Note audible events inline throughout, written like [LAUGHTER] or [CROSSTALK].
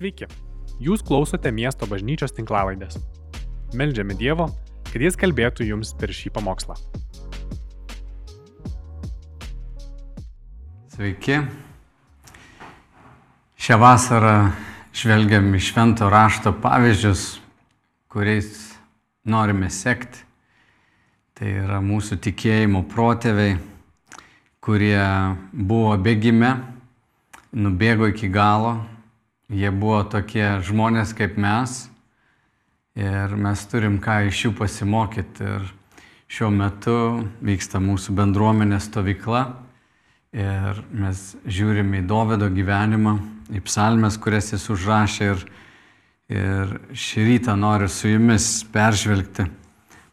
Sveiki, jūs klausote miesto bažnyčios tinklavaidės. Meldžiame Dievo, kad Jis kalbėtų jums per šį pamokslą. Sveiki. Šią vasarą žvelgiam į švento rašto pavyzdžius, kuriais norime sekti. Tai yra mūsų tikėjimo protėviai, kurie buvo bėgime, nubėgo iki galo. Jie buvo tokie žmonės kaip mes ir mes turim ką iš jų pasimokyti. Ir šiuo metu vyksta mūsų bendruomenės stovykla ir mes žiūrim į Dovido gyvenimą, į psalmes, kurias jis užrašė ir, ir šį rytą noriu su jumis peržvelgti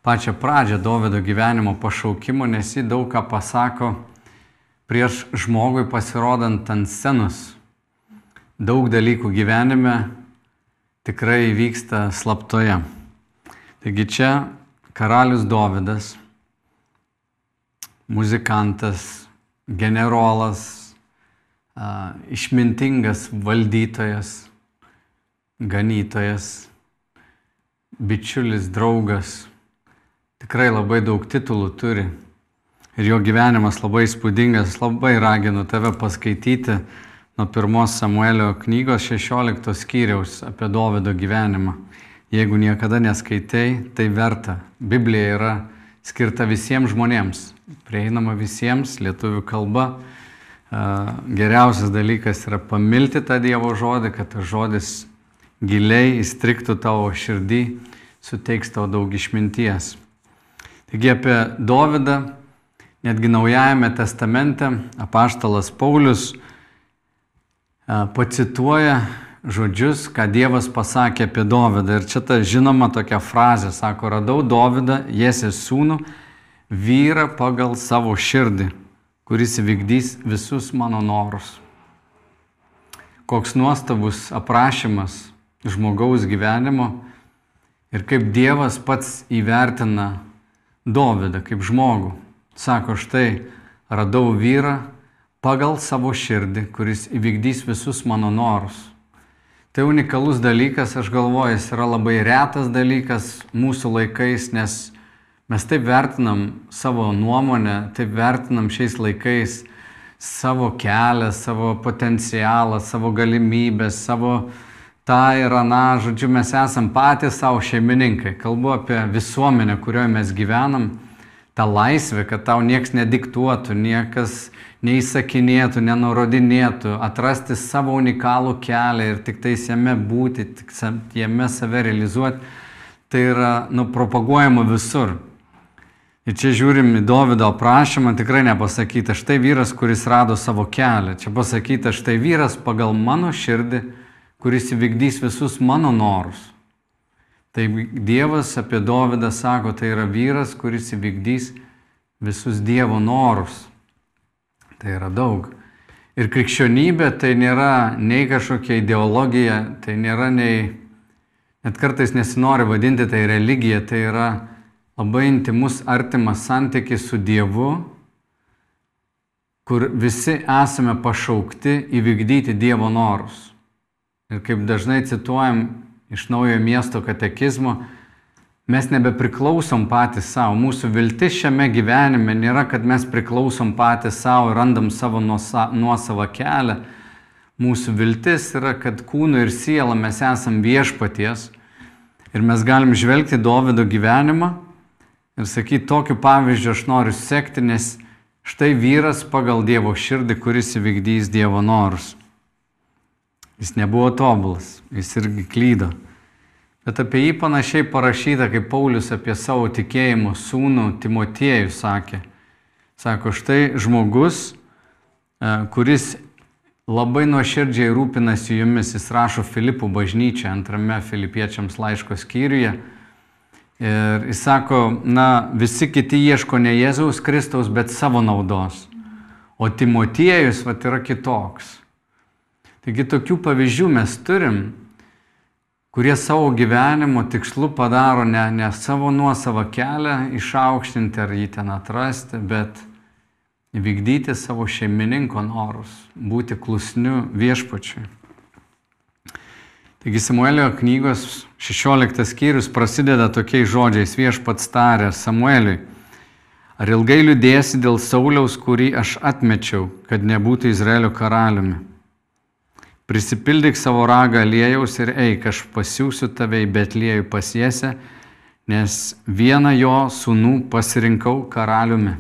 pačią pradžią Dovido gyvenimo pašaukimo, nes jį daug ką pasako prieš žmogui pasirodant ant scenos. Daug dalykų gyvenime tikrai vyksta slaptoje. Taigi čia karalius Dovydas, muzikantas, generolas, išmintingas valdytojas, ganytojas, bičiulis, draugas, tikrai labai daug titulų turi. Ir jo gyvenimas labai įspūdingas, labai raginu tave paskaityti nuo pirmos Samuelio knygos 16 skyriaus apie Dovido gyvenimą. Jeigu niekada neskaitai, tai verta. Biblija yra skirta visiems žmonėms, prieinama visiems, lietuvių kalba. Geriausias dalykas yra pamilti tą Dievo žodį, kad tas žodis giliai įstriktų tavo širdį, suteiks tau daug išminties. Taigi apie Dovydą, netgi Naujajame testamente, apaštalas Paulius pacituoja žodžius, ką Dievas pasakė apie Dovydą. Ir čia ta žinoma tokia frazė, sako, radau Dovydą, Jėsės sūnų, vyrą pagal savo širdį, kuris įvykdys visus mano norus. Koks nuostabus aprašymas žmogaus gyvenimo ir kaip Dievas pats įvertina Dovydą kaip žmogų. Sako, štai radau vyrą pagal savo širdį, kuris įvykdys visus mano norus. Tai unikalus dalykas, aš galvoju, jis yra labai retas dalykas mūsų laikais, nes mes taip vertinam savo nuomonę, taip vertinam šiais laikais savo kelią, savo potencialą, savo galimybės, savo tą ir aną, žodžiu, mes esam patys savo šeimininkai. Kalbu apie visuomenę, kurioje mes gyvenam, tą laisvę, kad tau niekas nediktuotų, niekas neįsakinėtų, nenurodinėtų, atrasti savo unikalų kelią ir tik tais jame būti, tik jame save realizuoti, tai yra nu, propaguojama visur. Ir čia žiūrim į Davido aprašymą, tikrai nepasakyta, štai vyras, kuris rado savo kelią. Čia pasakyta, štai vyras pagal mano širdį, kuris įvykdys visus mano norus. Tai Dievas apie Davidą sako, tai yra vyras, kuris įvykdys visus Dievo norus. Tai yra daug. Ir krikščionybė tai nėra nei kažkokia ideologija, tai nėra nei, net kartais nesinori vadinti tai religija, tai yra labai intimus, artimas santykis su Dievu, kur visi esame pašaukti įvykdyti Dievo norus. Ir kaip dažnai cituojam iš naujo miesto katekizmo, mes nebepriklausom patys savo. Mūsų viltis šiame gyvenime nėra, kad mes priklausom patys savo ir randam savo nuosavą kelią. Mūsų viltis yra, kad kūnu ir siela mes esam viešpaties ir mes galim žvelgti Dovido gyvenimą ir sakyti, tokiu pavyzdžiu aš noriu sekti, nes štai vyras pagal Dievo širdį, kuris įvykdys Dievo norus. Jis nebuvo tobulas, jis irgi klydo. Bet apie jį panašiai parašyta, kaip Paulius apie savo tikėjimo sūnų Timotiejų sakė. Sako, štai žmogus, e, kuris labai nuoširdžiai rūpinasi jumis, jis rašo Filipų bažnyčią antrame Filipiečiams laiško skyriuje. Ir jis sako, na, visi kiti ieško ne Jėzaus Kristaus, bet savo naudos. O Timotiejus, va, yra kitoks. Taigi tokių pavyzdžių mes turim kurie savo gyvenimo tikslu padaro ne, ne savo nuosavą kelią išaukštinti ar jį ten atrasti, bet vykdyti savo šeimininko norus, būti klusniu viešpačiui. Taigi Samuelio knygos 16 skyrius prasideda tokiais žodžiais viešpats tarė Samueliui. Ar ilgai liūdėsi dėl Sauliaus, kurį aš atmečiau, kad nebūtų Izraelio karaliumi? Prisipildyk savo ragą aliejaus ir eik, aš pasiūsiu tave į Betliejų pasiesę, nes vieną jo sūnų pasirinkau karaliumi.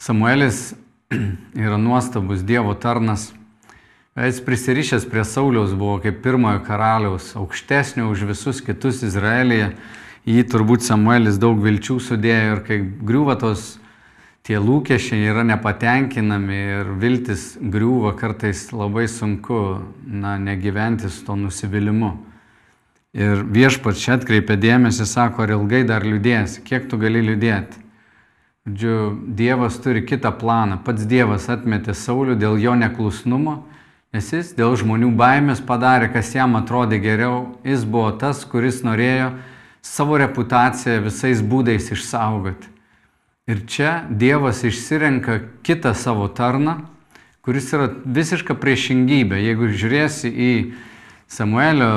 Samuelis [CLEARS THROAT] yra nuostabus Dievo tarnas. Jis prisirišęs prie Sauliaus buvo kaip pirmojo karaliaus, aukštesnio už visus kitus Izraelyje. Jį turbūt Samuelis daug vilčių sudėjo ir kai griūva tos tie lūkesčiai yra nepatenkinami ir viltis griūva, kartais labai sunku na, negyventi su to nusivylimu. Ir viešpats čia atkreipia dėmesį, sako, ar ilgai dar liūdėsi, kiek tu gali liūdėti. Žodžiu, Dievas turi kitą planą. Pats Dievas atmetė Saulių dėl jo neklusnumo Nes jis dėl žmonių baimės padarė, kas jam atrodė geriau. Jis buvo tas, kuris norėjo savo reputaciją visais būdais išsaugoti. Ir čia Dievas išsirenka kitą savo tarną, kuris yra visiška priešingybė. Jeigu žiūrėsi į Samuelio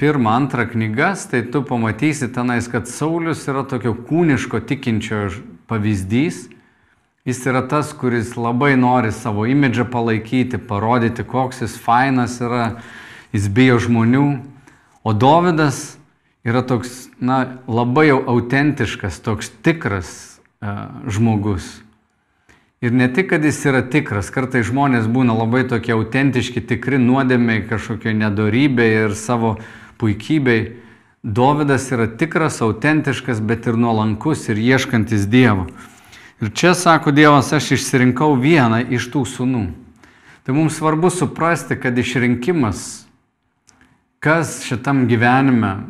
pirmą, antrą knygas, tai tu pamatysi tenais, kad Saulis yra tokio kūniško tikinčio pavyzdys Jis yra tas, kuris labai nori savo imidžą palaikyti, parodyti, koks jis fainas yra, jis bijo žmonių. O Dovydas yra toks, na, labai jau autentiškas, toks tikras žmogus. Ir ne tik, kad jis yra tikras, kartai žmonės būna labai tokie autentiški, tikri nuodėmiai, kažkokie nedorybė ir savo puikybei. Dovydas yra tikras, autentiškas, bet ir nuolankus ir ieškantis Dievo. Ir čia sako Dievas, aš išsirinkau vieną iš tų sunų. Tai mums svarbu suprasti, kad išrinkimas, kas šitam gyvenime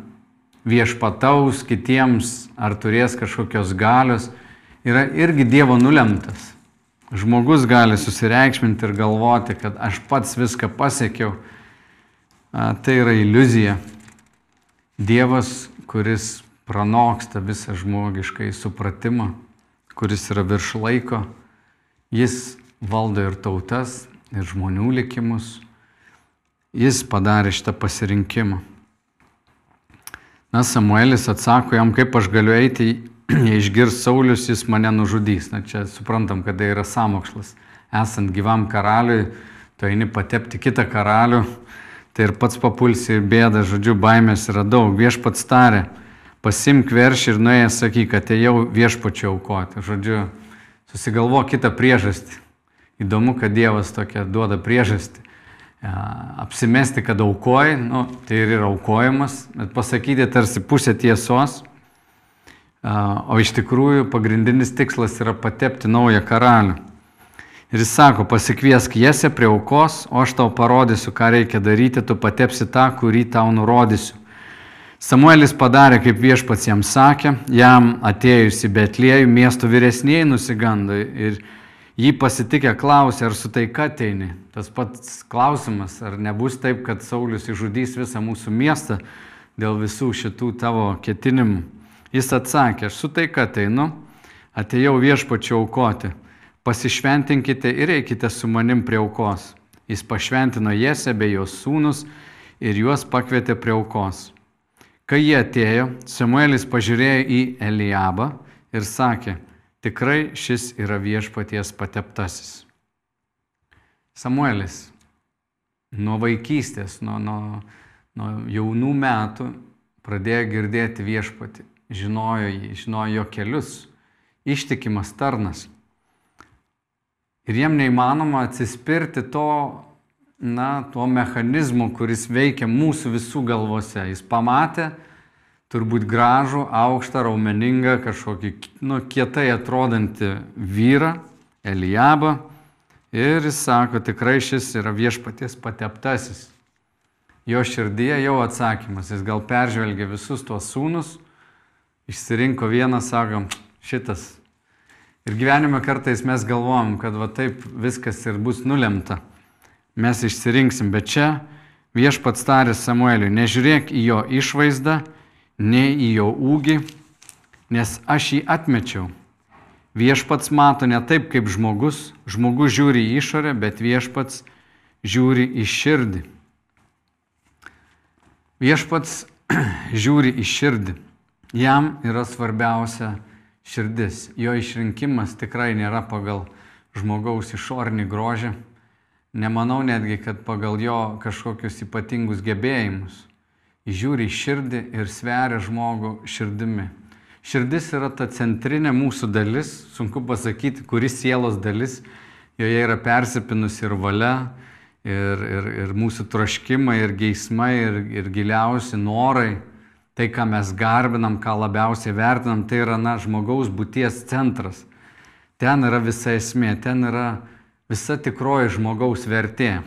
viešpataus kitiems ar turės kažkokios galios, yra irgi Dievo nulemtas. Žmogus gali susireikšminti ir galvoti, kad aš pats viską pasiekiau. Tai yra iliuzija. Dievas, kuris pranoksta visą žmogiškai supratimą kuris yra virš laiko, jis valdo ir tautas, ir žmonių likimus. Jis padarė šitą pasirinkimą. Na, Samuelis atsako jam, kaip aš galiu eiti, [CLEARS THROAT] išgirs Saulis, jis mane nužudys. Na, čia suprantam, kad tai yra samokslas. Esant gyvam karaliui, tu eini patepti kitą karalių, tai ir pats papulsi ir bėda, žodžiu, baimės yra daug. Viešpats tarė, pasimk veršį ir nuėjęs sakyk, kad ėjau viešpačiu aukoti. Žodžiu, susigalvo kitą priežastį. Įdomu, kad Dievas tokia duoda priežastį. Apsimesti, kad aukoji, nu, tai ir yra aukojimas, bet pasakyti tarsi pusę tiesos, o iš tikrųjų pagrindinis tikslas yra patepti naują karalių. Ir jis sako, pasikviesk jesę prie aukos, o aš tau parodysiu, ką reikia daryti, tu patepsi tą, kurį tau nurodysiu. Samuelis padarė, kaip viešpats jam sakė, jam atėjus į Betliejų, miesto vyresniai nusigando ir jį pasitikę klausė, ar su taika ateini. Tas pats klausimas, ar nebus taip, kad Saulis išžudys visą mūsų miestą dėl visų šitų tavo ketinimų. Jis atsakė, aš su taika ateinu, atėjau viešpačiu aukoti, pasišventinkite ir eikite su manim prie aukos. Jis pašventino Jesę bei jos sūnus ir juos pakvietė prie aukos. Kai jie atėjo, Samuelis pažiūrėjo į Eliabą ir sakė, tikrai šis yra viešpaties pateptasis. Samuelis nuo vaikystės, nuo, nuo, nuo jaunų metų pradėjo girdėti viešpatį, žinojo jį, žinojo jo kelius, ištikimas tarnas. Ir jiem neįmanoma atsispirti to na, tuo mechanizmu, kuris veikia mūsų visų galvose. Jis pamatė turbūt gražų, aukštą, raumeningą, kažkokį, nu, kietai atrodantį vyrą, Elijabą. Ir jis sako, tikrai šis yra viešpaties pateptasis. Jo širdyje jau atsakymas, jis gal peržvelgė visus tuos sūnus, išsirinko vieną, sakom, šitas. Ir gyvenime kartais mes galvom, kad va taip viskas ir bus nulemta mes išsirinksim, bet čia viešpats tarė Samueliui, nežiūrėk į jo išvaizdą, nei į jo ūgį, nes aš jį atmečiau. Viešpats mato ne taip kaip žmogus, žmogus žiūri į išorę, bet viešpats žiūri į širdį. Viešpats [CLEARS THROAT] žiūri į širdį. Jam yra svarbiausia širdis. Jo išrinkimas tikrai nėra pagal žmogaus išorinį grožį. Nemanau netgi, kad pagal jo kažkokius ypatingus gebėjimus. Žiūri širdį ir sveria žmogų širdimi. Širdis yra ta centrinė mūsų dalis, sunku pasakyti, kuris sielos dalis, joje yra persipinusi ir valia, ir, ir, ir mūsų troškimai, ir geismai, ir, ir giliausi norai, tai, ką mes garbinam, ką labiausiai vertinam, tai yra na, žmogaus būties centras. Ten yra visa esmė, ten yra visa tikroji žmogaus vertė.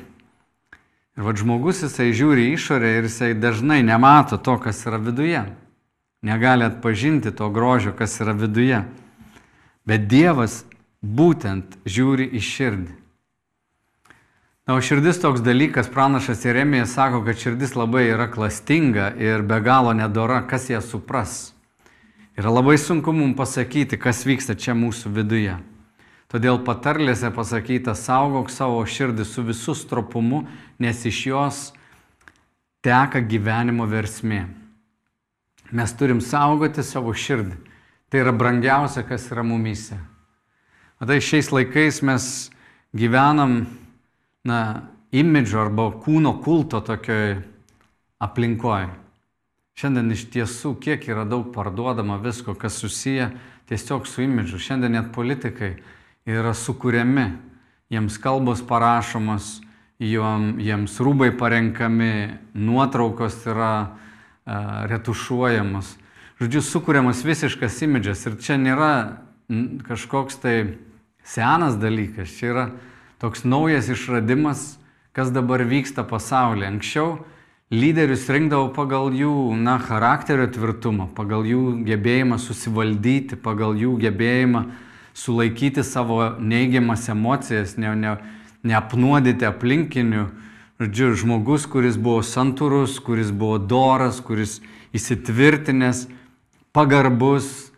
Ir vad žmogus jisai žiūri išorę ir jisai dažnai nemato to, kas yra viduje negali atpažinti to grožio, kas yra viduje. Bet Dievas būtent žiūri į širdį. Na, o širdis toks dalykas, pranašas Jeremijas sako, kad širdis labai yra klastinga ir be galo nedora, kas ją supras. Yra labai sunku mums pasakyti, kas vyksta čia mūsų viduje. Todėl patarlėse pasakyta, saugok savo širdį su visų stropumu, nes iš jos teka gyvenimo versmė. Mes turim saugoti savo širdį. Tai yra brangiausia, kas yra mumyse. O tai šiais laikais mes gyvenam, na, imidžo arba kūno kulto tokioj aplinkoje. Šiandien iš tiesų, kiek yra daug parduodama visko, kas susiję tiesiog su imidžu. Šiandien net politikai yra sukūriami, jiems kalbos parašomos, jiems rūbai parenkami, nuotraukos yra retušuojamas. Žodžiu, sukūriamas visiškas imidžas ir čia nėra kažkoks tai senas dalykas, čia yra toks naujas išradimas, kas dabar vyksta pasaulyje. Anksčiau lyderius rinkdavo pagal jų na, charakterio tvirtumą, pagal jų gebėjimą susivaldyti, pagal jų gebėjimą sulaikyti savo neigiamas emocijas, ne, ne, neapnuodyti aplinkinių Žodžiu, žmogus, kuris buvo santūrus, kuris buvo doras, kuris įsitvirtinęs, pagarbus,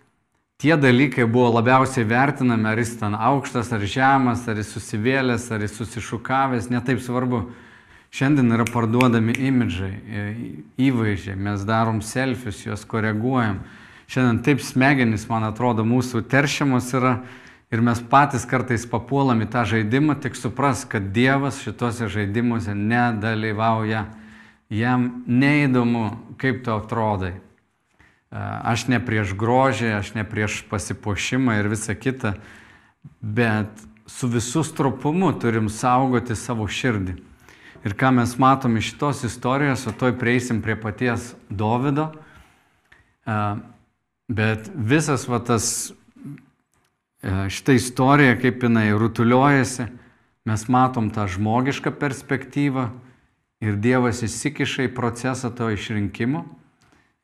tie dalykai buvo labiausiai vertinami, ar jis ten aukštas, ar žemas, ar jis susivėlęs, ar jis susišukavęs, netaip svarbu. Šiandien yra parduodami imidžai, įvaizdžiai, mes darom selfius, juos koreguojam. Šiandien taip smegenys, man atrodo, mūsų teršiamos yra Ir mes patys kartais papuolam į tą žaidimą, tik supras, kad Dievas šituose žaidimuose nedalyvauja. Jam neįdomu, kaip tu atrodai. Aš ne prieš grožį, aš ne prieš pasipošimą ir visą kitą, bet su visų stropumu turim saugoti savo širdį. Ir ką mes matom iš šitos istorijos, o toj prieisim prie paties Dovido, bet visas va tas E, šitą istoriją, kaip jinai rutuliojasi, mes matom tą žmogišką perspektyvą ir Dievas įsikiša į procesą to išrinkimo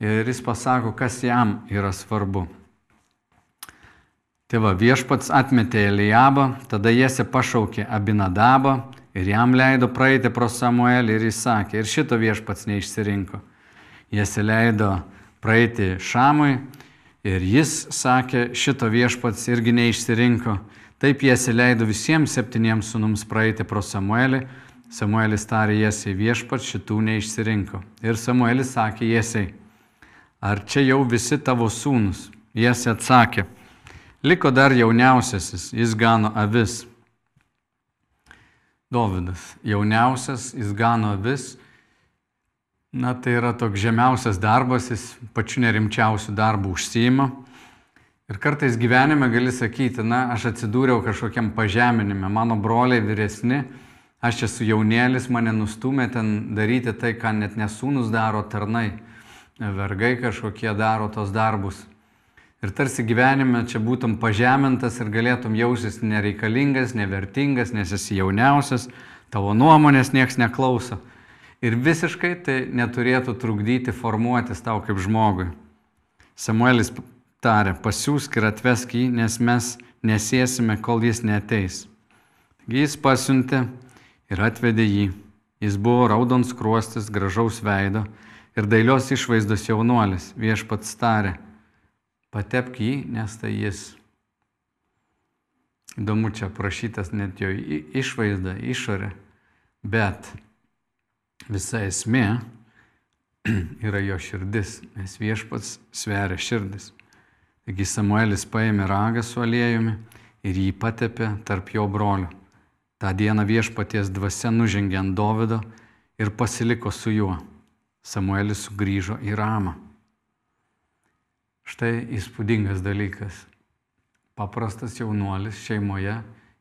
ir jis pasako, kas jam yra svarbu. Tai va, viešpats atmetė Elijabą, tada Jėse pašaukė Abinadabą ir jam leido praeiti pro Samuelį ir jis sakė, ir šito viešpats neišsirinko. Jėse leido praeiti Šamui Ir jis sakė, šito viešpats irgi neišsirinko. Taip jie įsileido visiems septyniems sunums praeiti pro Samuelį. Samuelis tarė Jėsiai viešpats šitų neišsirinko. Ir Samuelis sakė Jėsiai, ar čia jau visi tavo sūnus? Jėsiai atsakė, liko dar jauniausiasis, jis gano avis. Dovydas, jauniausias, jis gano avis Na, tai yra toks žemiausias darbas, jis pačiu nerimčiausiu darbu užsijima. Ir kartais gyvenime gali sakyti, na, aš atsidūriau kažkokiam pažeminime, mano broliai vyresni, aš esu jaunėlis, mane nustumė ten daryti tai, ką net nesūnus daro tarnai, vergai kažkokie daro tos darbus. Ir tarsi gyvenime čia būtum pažemintas ir galėtum jausis nereikalingas, nevertingas, nes esi jauniausias, tavo nuomonės nieks neklauso. Ir visiškai tai neturėtų trukdyti formuotis tau kaip žmogui. Samuelis tarė, pasiūsk ir atvesk jį, nes mes nesėsime, kol jis neteis. Taigi jis pasiuntė ir atvedė jį. Jis buvo raudons kruostis, gražaus veido ir dailios išvaizdos jaunuolis. Viešpats tarė, patepk jį, nes tai jis. Įdomu čia prašytas net jo išvaizda, išorė, bet visa esmė, [CLEARS THROAT] yra jo širdis, nes viešpats sveria širdis. Taigi Samuelis paėmė ragą su aliejumi ir jį patepė tarp jo brolių. Ta diena viešpaties dvasia nužengė ant Dovido ir pasiliko su juo. Samuelis sugrįžo į Ramą. Štai įspūdingas dalykas. Paprastas jaunuolis šeimoje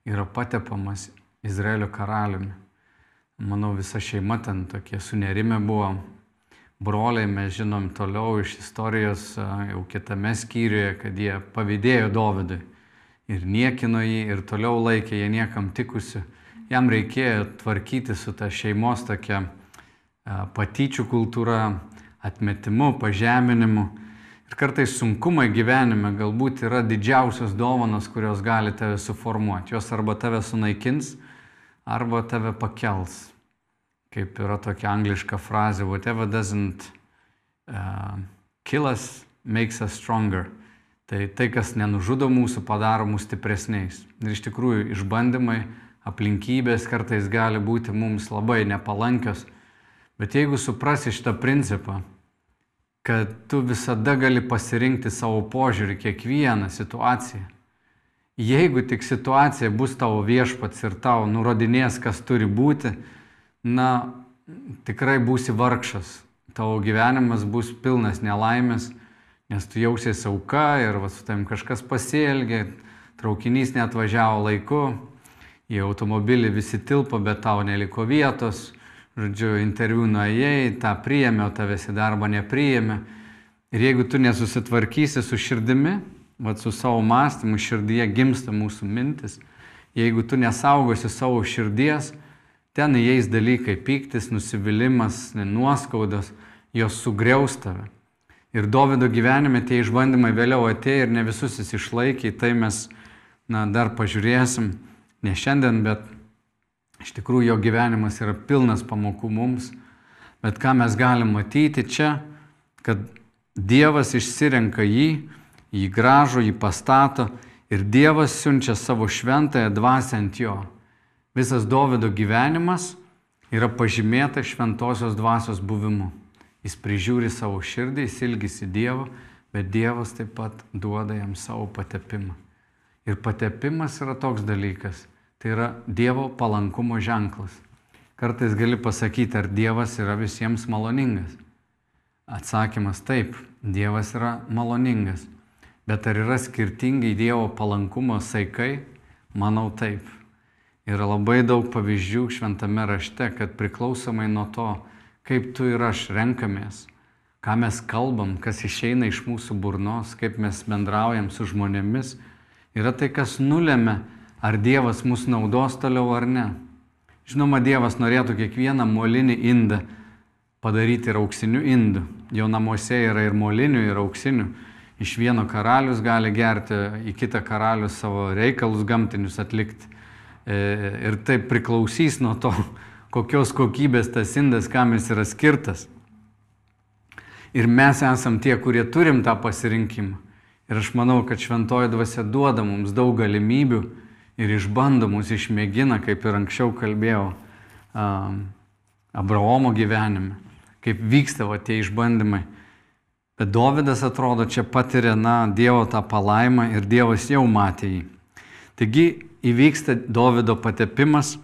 yra patepamas Izraelio karaliumi. Manau, visa šeima ten tokie sunerime buvo. Broliai, mes žinom toliau iš istorijos jau kitame skyriuje, kad jie pavydėjo Dovydui ir niekino jį ir toliau laikė jie niekam tikusiu. Jam reikėjo tvarkyti su ta šeimos tokia patyčių kultūra, atmetimu, pažeminimu. Ir kartais sunkumai gyvenime galbūt yra didžiausios dovanos, kurios gali tave suformuoti. Jos arba tave sunaikins, arba tave pakels. Kaip yra tokia angliška frazė, whatever doesn't uh, kill us makes us stronger. Tai tai, kas nenužudo mūsų, padaro mus stipresniais. Ir iš tikrųjų išbandymai, aplinkybės kartais gali būti mums labai nepalankios. Bet jeigu suprasi šitą principą, kad tu visada gali pasirinkti savo požiūrį kiekvieną situaciją, jeigu tik situacija bus tavo viešpats ir tau nurodinės, kas turi būti, na, tikrai būsi vargšas. Tavo gyvenimas bus pilnas nelaimės nes tu jausies auka ir va, su tam kažkas pasielgė, traukinys netvažiavo laiku, į automobilį visi tilpo, bet tau neliko vietos, žodžiu, interviu nuėjai, tą priėmė, o tavęs į darbą nepriėmė. Ir jeigu tu nesusitvarkysi su širdimi, va, su savo mąstymu, širdyje gimsta mūsų mintis, jeigu tu nesaugosi savo širdies, ten įeis dalykai - piktis, nusivylimas, nuoskaudos, jos sugriaus tave. Ir Davido gyvenime tie išbandymai vėliau atėjo ir ne visus jis išlaikė, tai mes na, dar pažiūrėsim, ne šiandien, bet iš tikrųjų jo gyvenimas yra pilnas pamokų mums. Bet ką mes galim matyti čia, kad Dievas išsirenka jį, jį gražų, jį pastato ir Dievas siunčia savo šventąją dvasę ant jo. Visas Davido gyvenimas yra pažymėta šventosios dvasios buvimu. Jis prižiūri savo širdį, jis ilgisi Dievo, bet Dievas taip pat duoda jam savo patepimą. Ir patepimas yra toks dalykas, tai yra Dievo palankumo ženklas. Kartais gali pasakyti, ar Dievas yra visiems maloningas. Atsakymas taip, Dievas yra maloningas. Bet ar yra skirtingai Dievo palankumo saikai? Manau taip. Yra labai daug pavyzdžių šventame rašte, kad priklausomai nuo to, kaip tu ir aš renkamės, ką mes kalbam, kas išeina iš mūsų burnos, kaip mes bendraujam su žmonėmis, yra tai, kas nulėmė, ar Dievas mus naudos toliau ar ne. Žinoma, Dievas norėtų kiekvieną molinį indą padaryti ir auksiniu indu. Jo namuose yra ir molinių, ir auksinių. Iš vieno karalius gali gerti, į kitą karalius savo reikalus gamtinius atlikti. E, ir tai priklausys nuo to, [LAUGHS] kokios kokybės tas indas, kam jis yra skirtas. Ir mes esam tie, kurie turim tą pasirinkimą. Ir aš manau, kad šventoji dvasia duoda mums daug galimybių ir išbando mus, išmėgina, kaip ir anksčiau kalbėjau, um, Abraomo gyvenime, kaip vyksta va, tie išbandymai. Bet Dovydas atrodo čia patiria, na, Dievo tą palaimą ir Dievas jau matė jį. Taigi įvyksta Dovydo patepimas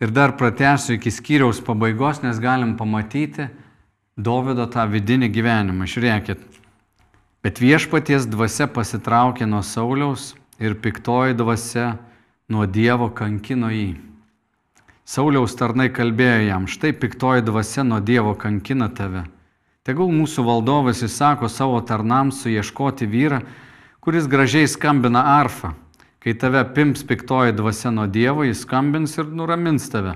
Ir dar pratęsiu iki skyriaus pabaigos, nes galim pamatyti Dovido tą vidinį gyvenimą. Žiūrėkit. Bet viešpaties dvasia pasitraukė nuo Sauliaus ir piktoji dvasia nuo Dievo kankino jį. Sauliaus tarnai kalbėjo jam, štai piktoji dvasia nuo Dievo kankina tave. Tegul mūsų valdovas įsako savo tarnams suieškoti vyrą, kuris gražiai skambina arfą Kai tave pims piktoji dvasia nuo Dievo, jis skambins ir nuramins tave.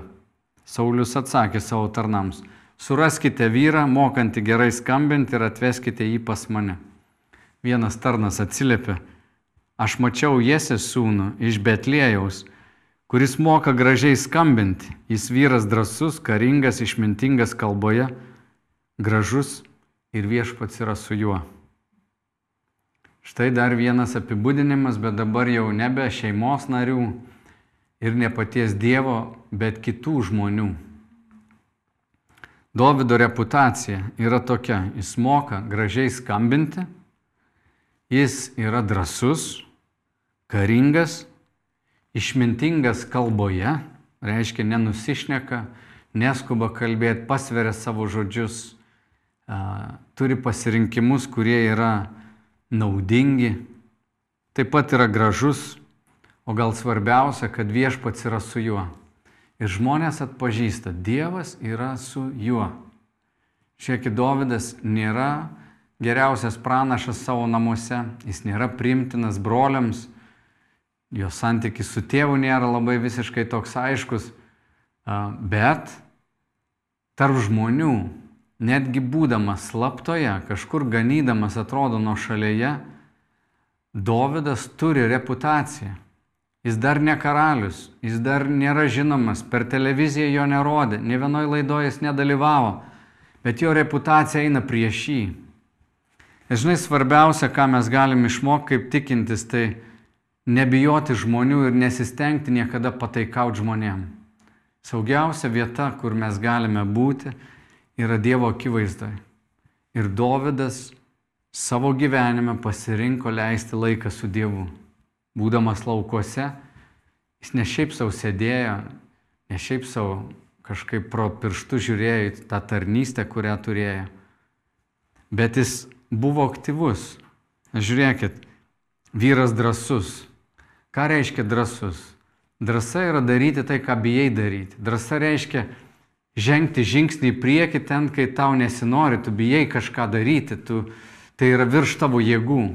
Saulis atsakė savo tarnams, suraskite vyrą, mokantį gerai skambinti ir atveskite jį pas mane. Vienas tarnas atsiliepė, aš mačiau Jėsės sūnų iš Betlėjaus, kuris moka gražiai skambinti. Jis vyras drasus, karingas, išmintingas kalboje, gražus ir viešpats yra su juo. Štai dar vienas apibūdinimas, bet dabar jau nebe šeimos narių ir ne paties Dievo, bet kitų žmonių. Dovido reputacija yra tokia, jis moka gražiai skambinti, jis yra drasus, karingas, išmintingas kalboje, reiškia nenusišneka, neskuba kalbėti, pasveria savo žodžius, turi pasirinkimus, kurie yra naudingi, taip pat yra gražus, o gal svarbiausia, kad viešpats yra su juo. Ir žmonės atpažįsta, Dievas yra su juo. Šiekį Dovydas nėra geriausias pranašas savo namuose, jis nėra primtinas broliams, jo santykis su tėvu nėra labai visiškai toks aiškus, bet tarp žmonių, netgi būdamas slaptoje, kažkur ganydamas atrodo nuo šalyje, Dovydas turi reputaciją. Jis dar ne karalius, jis dar nėra žinomas, per televiziją jo nerodė, ne vienoje laidoje jis nedalyvavo, bet jo reputacija eina prieš jį. Ir žinai, svarbiausia, ką mes galim išmokti kaip tikintis, tai nebijoti žmonių ir nesistengti niekada pataikauti žmonėm. Saugiausia vieta, kur mes galime būti, yra Dievo akivaizdoje. Ir Dovydas savo gyvenime pasirinko leisti laiką su Dievu. Būdamas laukuose, jis ne šiaip savo sėdėjo, ne šiaip savo kažkaip pro pirštų žiūrėjo į tą tarnystę, kurią turėjo, bet jis buvo aktyvus. Žiūrėkit, vyras drasus. Ką reiškia drasus? Drasa yra daryti tai, ką bijai daryti. Drasa reiškia žengti žingsnį į priekį ten, kai tau nesinori, tu bijai kažką daryti, tu, tai yra virš tavo jėgų.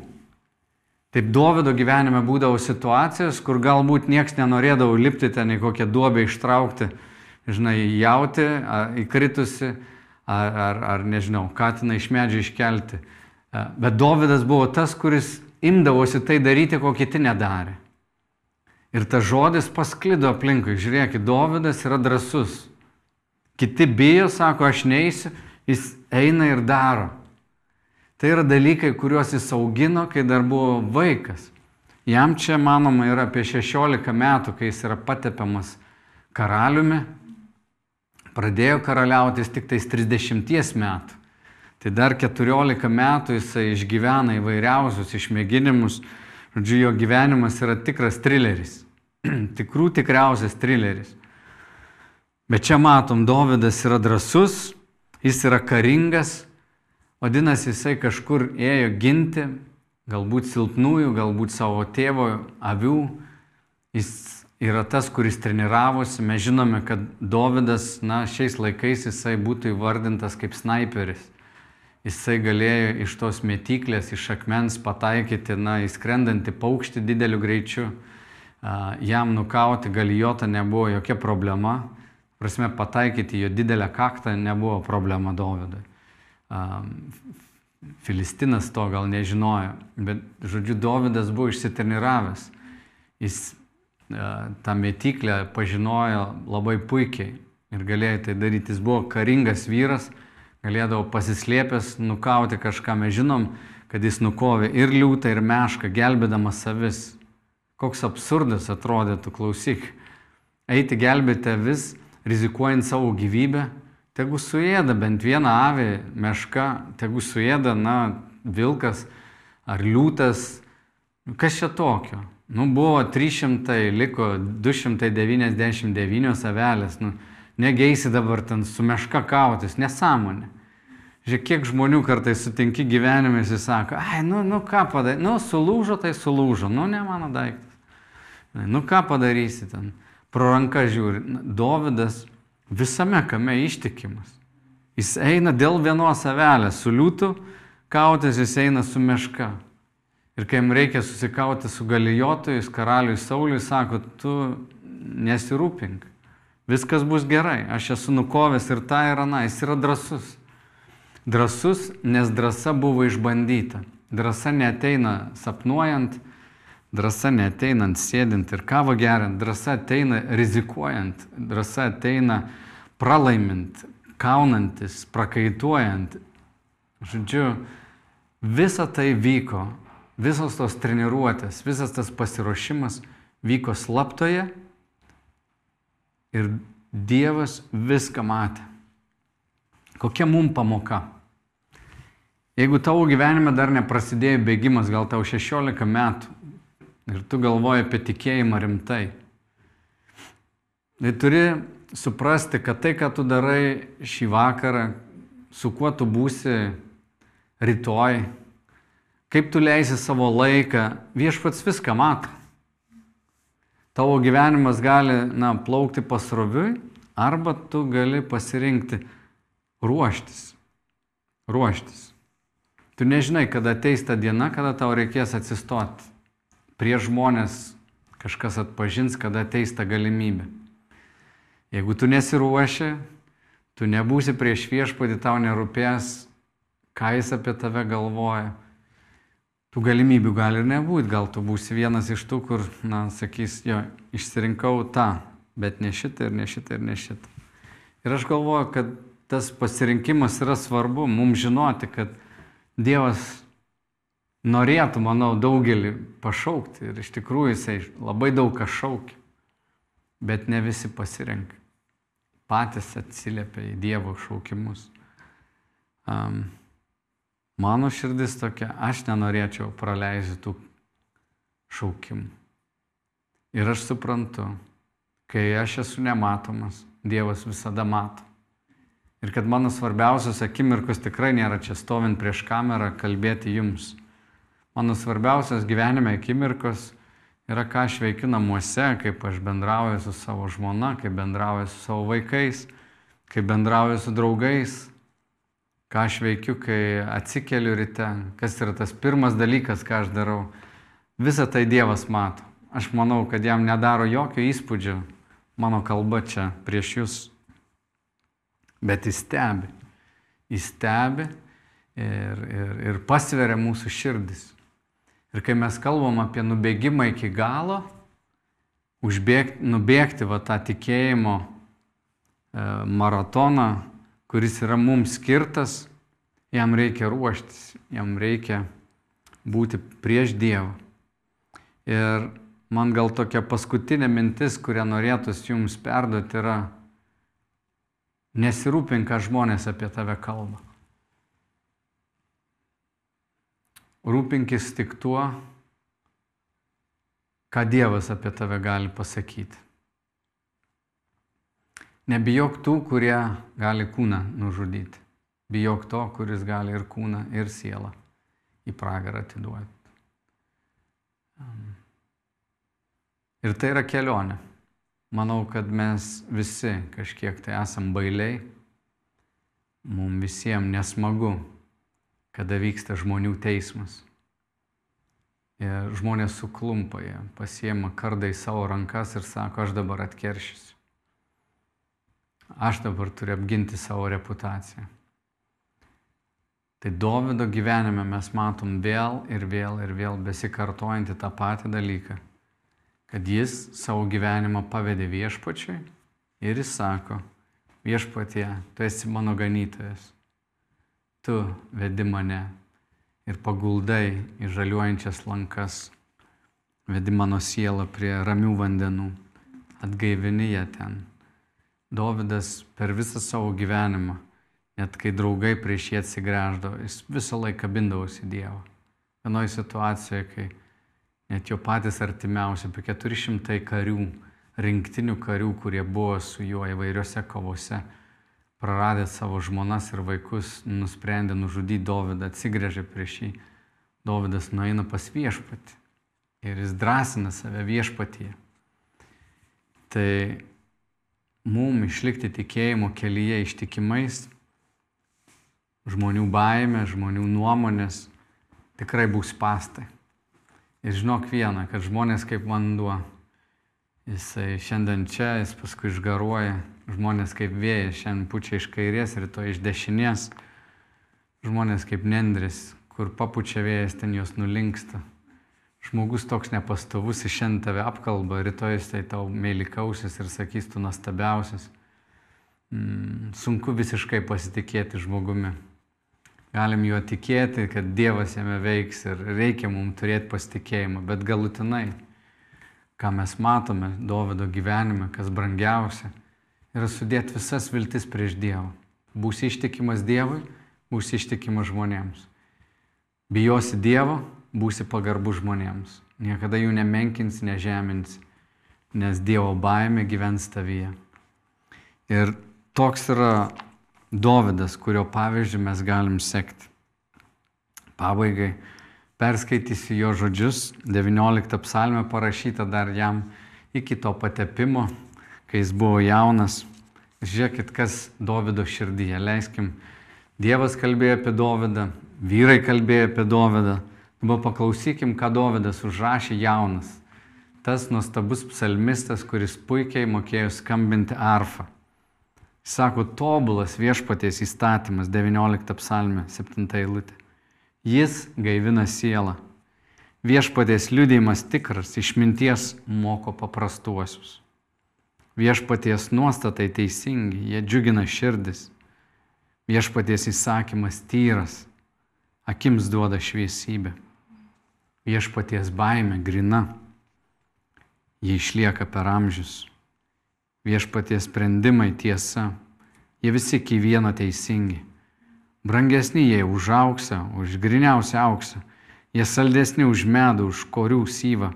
Taip Dovido gyvenime būdavo situacijos, kur galbūt nieks nenorėdavo lipti ten į kokią duobę ištraukti, žinai, jauti, įkritusi, ar, ar, ar nežinau, katiną iš medžio iškelti. Bet Dovydas buvo tas, kuris imdavosi tai daryti, ko kiti nedarė. Ir tas žodis pasklido aplinkui. Žiūrėkit, Dovydas yra drasus. Kiti bijo, sako, aš neįsiu, jis eina ir daro. Tai yra dalykai, kuriuos jis augino, kai dar buvo vaikas. Jam čia, manoma, yra apie 16 metų, kai jis yra patepiamas karaliumi. Pradėjo karaliautis tik tais 30 metų. Tai dar 14 metų jisai išgyvena įvairiausius išmėginimus. Žodžiu, jo gyvenimas yra tikras trileris. [CLEARS THROAT] Tikrų tikriausias trileris. Bet čia matom, Dovydas yra drasus, jis yra karingas, vadinasi, jisai kažkur ėjo ginti, galbūt silpnųjų, galbūt savo tėvo avių. Jis yra tas, kuris treniravosi. Mes žinome, kad Dovydas, na, šiais laikais jisai būtų įvardintas kaip sniperis jisai galėjo iš tos metiklės, iš akmens pataikyti, na, įskrendantį paukštį dideliu greičiu. Jam nukauti galijotą nebuvo jokia problema. Prasme, pataikyti jo didelę kaktą nebuvo problema Dovydui. Filistinas to gal nežinojo, bet, žodžiu, Dovydas buvo išsitreniravęs. Jis tą metiklę pažinojo labai puikiai ir galėjo tai daryti. Jis buvo karingas vyras, galėdavo pasislėpęs nukauti kažką. Mes žinom, kad jis nukovė ir liūtą, ir mešką, gelbėdamas savis. Koks absurdas atrodytų, klausyk. Eiti gelbėti vis, rizikuojant savo gyvybę, tegu suėda bent vieną avį, mešką, tegu suėda, na, vilkas ar liūtas. Kas čia tokio? Nu, buvo 300, liko 299 avelės. Nu, negeisi dabar ten su meška kautis, nesąmonė. Žiūrėk, kiek žmonių kartais sutinki gyvenime, jis sako, ai, nu, nu ką padaryti, nu, sulūžo, tai sulūžo, nu, ne mano daiktas. Nu, ką padarysi ten? Pro ranką žiūri. Dovydas visame kame ištikimas. Jis eina dėl vienos avelės, su liūtu kautis, jis eina su meška. Ir kai jam reikia susikauti su galijotojais, karaliui Sauliui, sako, tu nesirūpink. Viskas bus gerai, aš esu nukovęs ir tą ir aną, jis yra drasus. Drasus, nes drąsa buvo išbandyta. Drąsa neteina sapnuojant, drąsa neteinant sėdint ir kavą geriant, drąsa ateina rizikuojant, drąsa ateina pralaimint, kaunantis, prakaituojant. Žodžiu, visa tai vyko, visos tos treniruotės, visas tas pasiruošimas vyko slaptoje ir Dievas viską matė. Kokia mum pamoka? Jeigu tavo gyvenime dar neprasidėjo bėgimas, gal tau 16 metų ir tu galvoji apie tikėjimą rimtai, tai turi suprasti, kad tai, ką tu darai šį vakarą, su kuo tu būsi rytoj, kaip tu leisi savo laiką, viešpats viską mato. Tavo gyvenimas gali, na, plaukti pasroviui, arba tu gali pasirinkti ruoštis. Ruoštis. Tu nežinai, kada ateis ta diena, kada tau reikės atsistoti. Prie žmonės kažkas atpažins, kada ateis ta galimybė. Jeigu tu nesiruoši, tu nebūsi prieš viešpatį, tau nerūpės, ką jis apie tave galvoja tų galimybių gali ir nebūti, gal tu būsi vienas iš tų, kur, na, sakys, jo, išsirinkau tą, bet ne šitą ir ne šitą ir ne šitą. Ir aš galvoju, kad tas pasirinkimas yra svarbu, mums žinoti, kad Dievas norėtų, manau, daugelį pašaukti ir iš tikrųjų jisai labai daug ką šaukia, bet ne visi pasirenka. Patys atsiliepia į Dievo šaukimus. Um, Mano širdis tokia, aš nenorėčiau praleisti tų šaukimų. Ir aš suprantu, kai aš esu nematomas, Dievas visada mato. Ir kad mano svarbiausios akimirkos tikrai nėra čia stovint prieš kamerą kalbėti jums. Mano svarbiausios gyvenime akimirkos yra, ką aš veikiu namuose, kaip aš bendrauju su savo žmona, kaip bendrauju su savo vaikais, kaip bendrauju su draugais, ką aš veikiu, kai atsikeliu ryte, kas yra tas pirmas dalykas, ką aš darau. Visą tai Dievas mato. Aš manau, kad jam nedaro jokio įspūdžio mano kalba čia prieš jūs. Bet jis stebi. Jis stebi ir, ir, ir pasveria mūsų širdis. Ir kai mes kalbam apie nubėgimą iki galo, užbėgti, nubėgti va tą tikėjimo e, maratoną, kuris yra mums skirtas, jam reikia ruoštis, jam reikia būti prieš Dievą. Ir man gal tokia paskutinė mintis, kurią norėtųsi jums perduoti, yra nesirūpink, ką žmonės apie tave kalba. Rūpinkis tik tuo, ką Dievas apie tave gali pasakyti. Nebijok tų, kurie gali kūną nužudyti. Bijok to, kuris gali ir kūną, ir sielą į pragarą atiduoti. Ir tai yra kelionė. Manau, kad mes visi kažkiek tai esam bailiai. Mums visiems nesmagu, kada vyksta žmonių teismas. Ir žmonės suklumpa, jie pasiema kardą į savo rankas ir sako, aš dabar atkeršysiu. Aš dabar turiu apginti savo reputaciją. Tai Dovido gyvenime mes matom vėl ir vėl ir vėl besikartojantį tą patį dalyką, kad jis savo gyvenimą pavedė viešpačiui ir jis sako, viešpatie, tu esi mano ganytojas, tu vedi mane ir paguldai į žaliuojančias lankas, vedi mano sielą prie ramių vandenų, atgaivini ją ten Dovydas per visą savo gyvenimą, net kai draugai prieš jį atsigręždavo, jis visą laiką kabindavosi Dievą. Vienoje situacijoje, kai net jo patys artimiausi, apie 400 karių, rinktinių karių, kurie buvo su juo įvairiose kovose, praradę savo žmonas ir vaikus, nusprendė nužudyti Dovydą, atsigrėžė prieš jį. Dovydas nueina pas viešpatį ir jis drąsina save viešpatyje. Tai mum išlikti tikėjimo kelyje ištikimais, žmonių baime, žmonių nuomonės tikrai bus pastai. Ir žinok vieną, kad žmonės kaip vanduo, jisai šiandien čia, jis paskui išgaruoja, žmonės kaip vėjas, šiandien pučia iš kairės, rytoj iš dešinės, žmonės kaip nendris, kur papučia vėjas, ten jos nulinksta žmogus toks nepastovus, iš šiandien tave apkalba, rytoj jis tai tau mėlykausis ir sakys, tu nuostabiausias. Mm, sunku visiškai pasitikėti žmogumi. Galim juo tikėti, kad Dievas jame veiks ir reikia mums turėti pasitikėjimą, bet galutinai, ką mes matome Dovido gyvenime, kas brangiausia, yra sudėti visas viltis prieš Dievą. Būsi ištikimas Dievui, būsi ištikimas žmonėms. Bijosi Dievo, būsi pagarbu žmonėms. Niekada jų nemenkins, nežemins, nes Dievo baime gyvens tavyje. Ir toks yra Dovydas, kurio pavyzdžių mes galim sekti. Pabaigai perskaitysiu jo žodžius, 19 psalmė parašyta dar jam iki to patepimo, kai jis buvo jaunas. Žiūrėkit, kas Dovido širdyje. Leiskim, Dievas kalbėjo apie Dovydą, vyrai kalbėjo apie Dovydą. Dabar paklausykim, ką Dovydas užrašė jaunas. Tas nuostabus psalmistas, kuris puikiai mokėjo skambinti arfą. Sako, tobulas viešpaties įstatymas 19 psalmė 7 eilutė. Jis gaivina sielą. Viešpaties liūdėjimas tikras, išminties moko paprastuosius. Viešpaties nuostatai teisingi, jie džiugina širdis. Viešpaties įsakymas tyras, akims duoda šviesybę. Viešpaties baime grina, jie išlieka per amžius. Viešpaties sprendimai tiesa, jie visi iki vieno teisingi. Brangesni jie už auksą, už griniausią auksą, jie saldesni už medų, už korių syvą.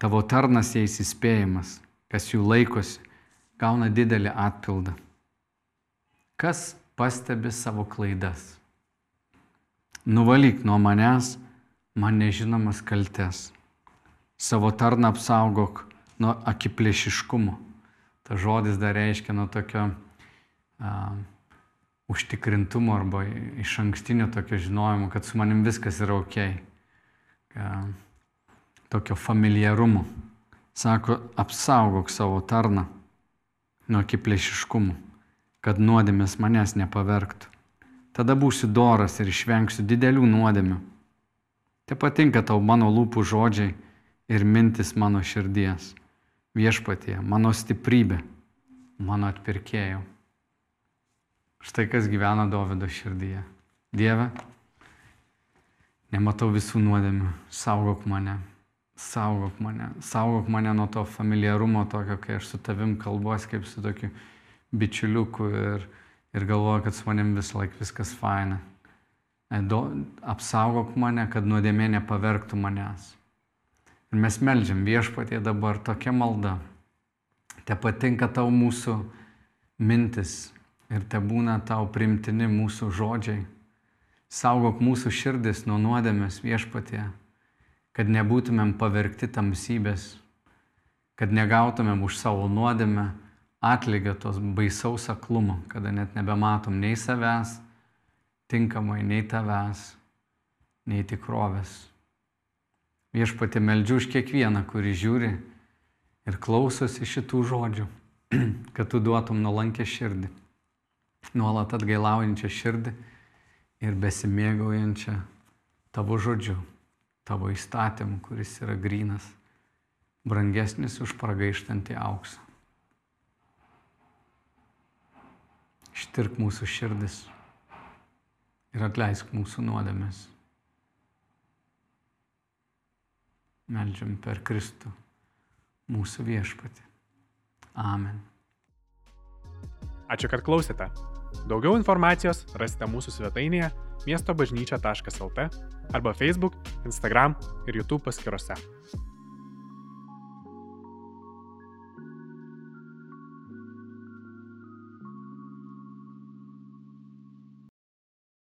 Tavo tarnas jais įspėjimas, kas jų laikosi, gauna didelį atpildą. Kas pastebi savo klaidas? Nuvalyk nuo manęs man nežinomas kaltes. Savo tarną apsaugok nuo akiplėšiškumo. Ta žodis dar reiškia nuo tokio a, užtikrintumo arba iš ankstinio tokio žinojimo, kad su manim viskas yra ok. A, tokio familiarumo. Sako, apsaugok savo tarną nuo akiplėšiškumo, kad nuodėmės manęs nepavergtų. Tada būsiu doras ir išvengsiu didelių nuodėmių. Te patinka tau mano lūpų žodžiai ir mintis mano širdies. Viešpatie, mano stiprybė, mano atpirkėjau. Štai kas gyvena Davido širdyje. Dieve, nematau visų nuodėmių, saugok mane, saugok mane, saugok mane nuo to familiarumo tokio, kai aš su tavim kalbuosi kaip su tokiu bičiuliuku ir, ir galvoju, kad su manim vis laik viskas faina. Apsaugok mane, kad nuodėmė nepavergtų manęs. Ir mes melžiam viešpatie dabar tokia malda. Te patinka tau mūsų mintis ir te būna tau primtini mūsų žodžiai. Saugok mūsų širdis nuo nuodėmės viešpatie, kad nebūtumėm pavergti tamsybės, kad negautumėm už savo nuodėmę atlygio tos baisaus aklumo, kada net nebematom nei savęs tinkamai, nei tavęs, nei tikrovės. Viešpatė meldžiu už kiekvieną, kuri žiūri ir klausosi šitų žodžių, [CLEARS THROAT] kad tu duotum nuolankę širdį, nuolat atgailaujančią širdį ir besimėgaujančią tavo žodžiu, tavo įstatymu, kuris yra grynas, brangesnis už pragaištantį auksą. Ištirk mūsų širdis ir atleisk mūsų nuodėmės. Meldžiam per Kristų, mūsų viešpatį. Amen. Ačiū, kad klausėte. Daugiau informacijos rasite mūsų svetainėje miestobažnyčia.lt arba Facebook, Instagram ir YouTube paskiruose.